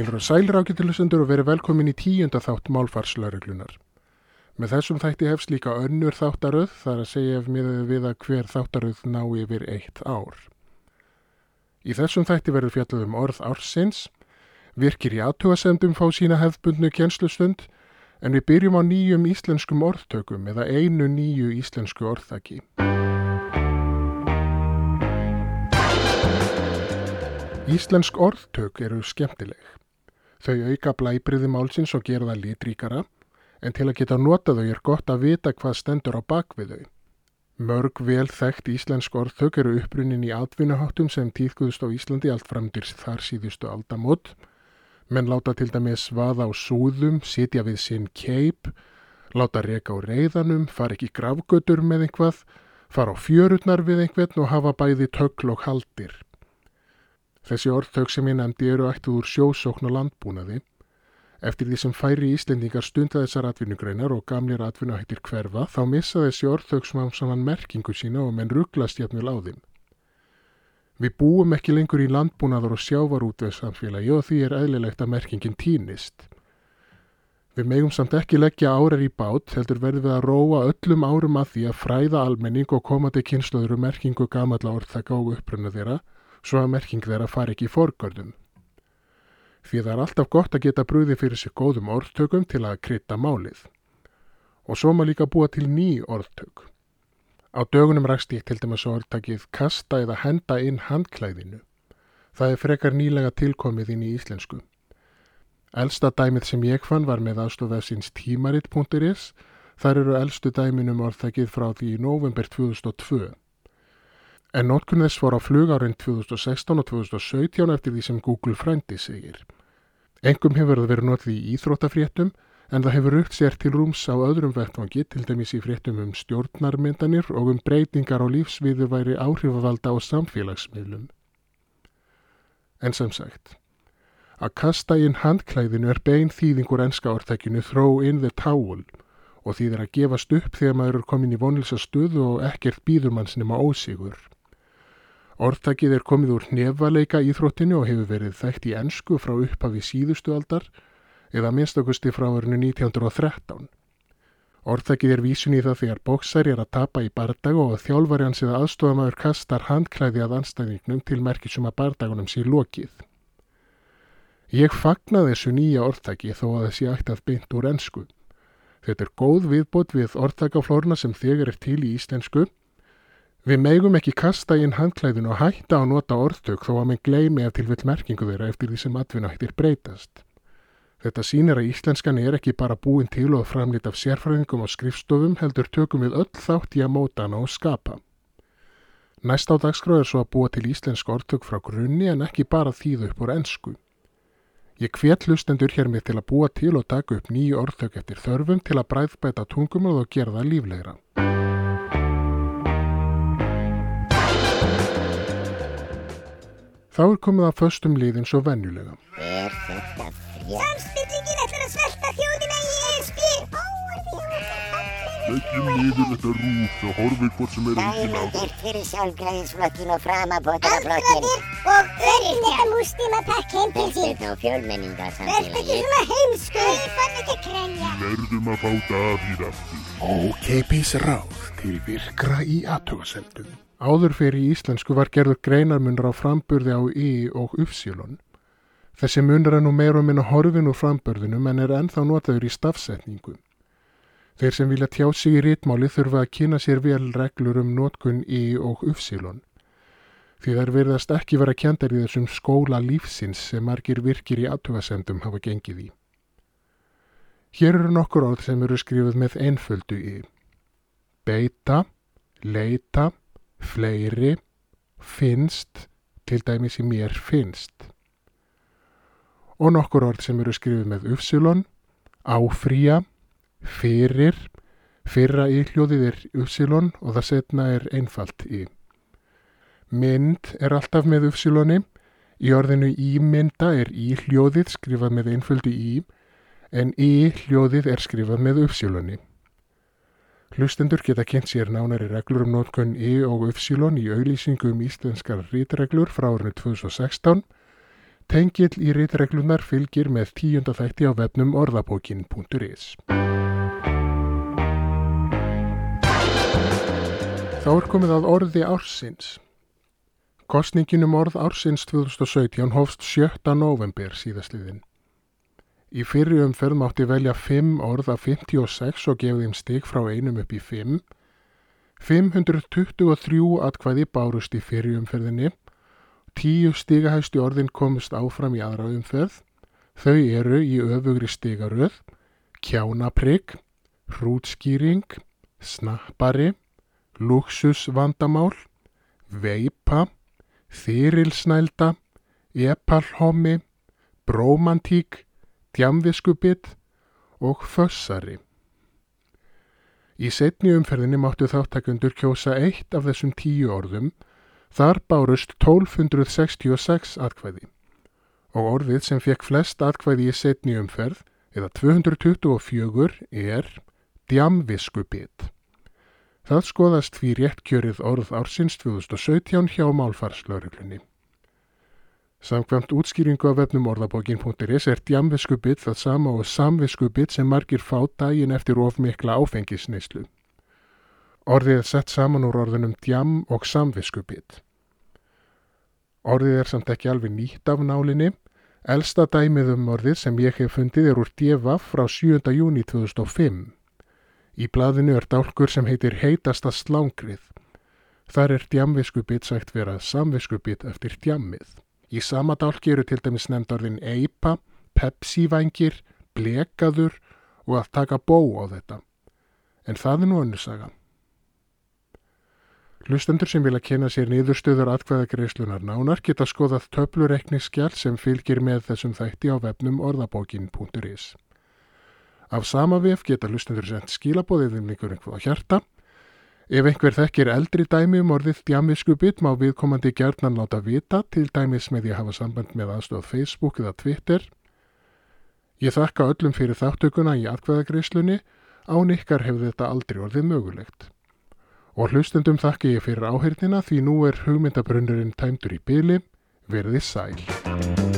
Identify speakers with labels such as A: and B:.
A: Heilur og sælir ágættilusendur og verið velkomin í tíunda þátt málfarslauruglunar. Með þessum þætti hefst líka önnur þáttaröð þar að segja við að hver þáttaröð ná yfir eitt ár. Í þessum þætti verður fjallað um orð ársins, virkir í aðtugasendum fá sína hefðbundnu kjenslustund en við byrjum á nýjum íslenskum orðtökum eða einu nýju íslensku orðþaki. Íslensk orðtök eru skemmtileg. Þau auka blæbriði málsins og gera það litríkara, en til að geta nota þau er gott að vita hvað stendur á bakvið þau. Mörg vel þekkt íslensk orðtök eru uppbrunnin í atvinnuháttum sem tíðkuðust á Íslandi allt framdyr þar síðustu aldamót. Menn láta til dæmis vaða á súðum, sitja við sinn keip, láta reka á reyðanum, fara ekki gravgötur með einhvað, fara á fjörutnar við einhvern og hafa bæði tökl og haldir. Þessi orðtök sem ég nefndi eru ættuð úr sjósókn og landbúnaði. Eftir því sem færi Íslendingar stunda þessar atvinnugreinar og gamlir atvinnuhættir hverfa þá missa þessi orðtök smám saman merkingu sína og menn rugglast jafnvel á þeim. Við búum ekki lengur í landbúnaðar og sjávarútveg samfélagi og því er eðlilegt að merkingin týnist. Við megum samt ekki leggja árar í bát, heldur verðum við að róa öllum árum að því að fræða almenning og koma til kynnslöður um merkingu gamalla orðtaka og upprunna þeirra svo að merking þeirra fari ekki í forgörðum. Því það er alltaf gott að geta brúði fyrir sig góðum orðtökum til að krytta málið. Og svo maður líka búa til ný orðtök. Á dögunum rækst ég til dæmis orðtakið kasta eða henda inn handklæðinu. Það er frekar nýlega tilkomið inn í íslensku. Elsta dæmið sem ég fann var með aðstofæðsins tímarit.is. Þar eru elstu dæminum orðtakið frá því í november 2002 en nótkunn þess var á flugárin 2016 og 2017 eftir því sem Google frændi segir. Engum hefur það verið notið í íþróttafréttum en það hefur upp sér til rúms á öðrum vettvangi til dæmis í fréttum um stjórnarmyndanir og um breytingar á lífsviðu væri áhrifavalda á samfélagsmiðlum. En sem sagt, að kasta inn handklæðinu er bein þýðingur enska orðtækinu throw in the towel og því þeir að gefast upp þegar maður er komin í vonlisa stöðu og ekkert býður manns nema ósigur. Orðtakið er komið úr nefaleika íþróttinu og hefur verið þekkt í ennsku frá upphafi síðustu aldar eða minnstakusti frá verinu 1913. Orðtakið er vísun í það þegar bóksari er að tapa í bardag og þjálfari hans eða aðstofamæður kastar handklæði að anstæðingnum til merkisum að bardagunum sé lokið. Ég fagna þessu nýja orðtaki þó að þessi ætti að beint úr ennsku. Þetta er góð viðbót við orðtakaflórna sem þegar er til í íslensku Við megum ekki kasta inn handklæðinu og hætta að nota orðtök þó að með gleimi ef til vill merkingu þeirra eftir því sem atvinnættir breytast. Þetta sínir að íslenskan er ekki bara búin til og framlit af sérfræðingum og skrifstofum heldur tökum við öll þátt í að móta hana og skapa. Næst á dagskráð er svo að búa til íslensk orðtök frá grunni en ekki bara þýðu upp úr ennsku. Ég hvet hlustendur hér með til að búa til og taka upp nýju orðtök eftir þörfum til að bræðbæta tungum og gera það líflegra. Þá er komið að föstum liðin svo venjulega.
B: Er þetta frétt?
C: Samstillingin ætlar að svelta þjóðina í ESB.
D: Leggjum niður þetta rúf og horfið hvort sem er engin á
B: Dæmið er fyrir sjálfgræðisflokkin og framabótaraflokkin.
C: Aldraðir og örnega múslima pakk heim til sín.
B: Þetta og fjölmenninga
C: Verð ekki
B: samfélagi.
C: svona heimsku. Ég fann ekki krænja.
D: Verðum að fá Davíð aftur.
A: Ókeipis ráð til virkra í aðtöðasendum. Áður fyrir í íslensku var gerður greinarmunur á framburði á í og uppsílun. Þessi munur er nú meira og minna horfin úr framburðinum en er ennþá notaður í stafsetningu. Þeir sem vilja tjá sig í rítmáli þurfa að kynna sér vel reglur um notkun í og uppsílun. Því þær verðast ekki vera kjandar í þessum skóla lífsins sem margir virkir í aðtöðasendum hafa gengið í. Hér eru nokkur orð sem eru skrifuð með einföldu í. Beita, leita, fleiri, finnst, til dæmis í mér finnst. Og nokkur orð sem eru skrifið með uppsilon, áfrýja, fyrir, fyrra í hljóðið er uppsilon og það setna er einfalt í. Mynd er alltaf með uppsiloni, í orðinu ímynda er í hljóðið skrifað með einföldu í, en í hljóðið er skrifað með uppsiloni. Hlustendur geta kynnt sér nánari reglur um nótkunn I og Ufsilon í auðlýsingu um íslenskar rítreglur frá árinu 2016. Tengill í ritreglunar fylgir með tíunda þætti á vefnum orðabókin.is. Þá er komið að orði ársins. Kostningin um orð ársins 2017 hófst 7. november síðastliðin. Í fyrri umferð mátti velja 5 orð af 56 og gefið þeim stig frá einum upp í 5. 523 atkvæði bárust í fyrri umferðinni. 10 stigahæstu orðin komist áfram í aðra umferð. Þau eru í öfugri stigaröð, kjánaprygg, hrútskýring, snappari, luxusvandamál, veipa, þyrilsnælda, epalhomi, brómantík, djamviskubitt og fössari. Í setni umferðinni máttu þáttakundur kjósa eitt af þessum tíu orðum, þar bárust 1266 atkvæði og orðið sem fekk flest atkvæði í setni umferð, eða 224, er djamviskubitt. Það skoðast því réttkjörið orð ársins 2017 hjá málfarslauruglunni. Samkvæmt útskýringu af vefnum orðabókin.is er djamviskubitt það sama og samviskubitt sem margir fá daginn eftir ofmikla áfengisneislu. Orðið er sett saman úr orðunum djam og samviskubitt. Orðið er samt ekki alveg nýtt af nálinni. Elsta dæmið um orðið sem ég hef fundið er úr DFF frá 7. júni 2005. Í blaðinu er dálkur sem heitir heitasta slangrið. Þar er djamviskubitt sagt vera samviskubitt eftir djammið. Í sama dálki eru til dæmis nefnd orðin eipa, pepsivangir, blekaður og að taka bó á þetta. En það er nú önnusaga. Hlustendur sem vilja kena sér niðurstöður atkvæðagreislunar nánar geta skoðað töflureikningsskjál sem fylgir með þessum þætti á vefnum orðabókin.is. Af sama vef geta hlustendur sendt skilabóðið um einhver einhver á hjarta. Ef einhver þekkir eldri dæmi um orðið djamviskubitt má viðkomandi gjarnan láta vita til dæmis með að hafa samband með aðstöð Facebook eða Twitter. Ég þakka öllum fyrir þáttökuna í atkvæðagreislunni, án ykkar hefur þetta aldrei orðið mögulegt. Og hlustendum þakki ég fyrir áhyrnina því nú er hugmyndabrunnurinn tæmdur í byli, verði sæl.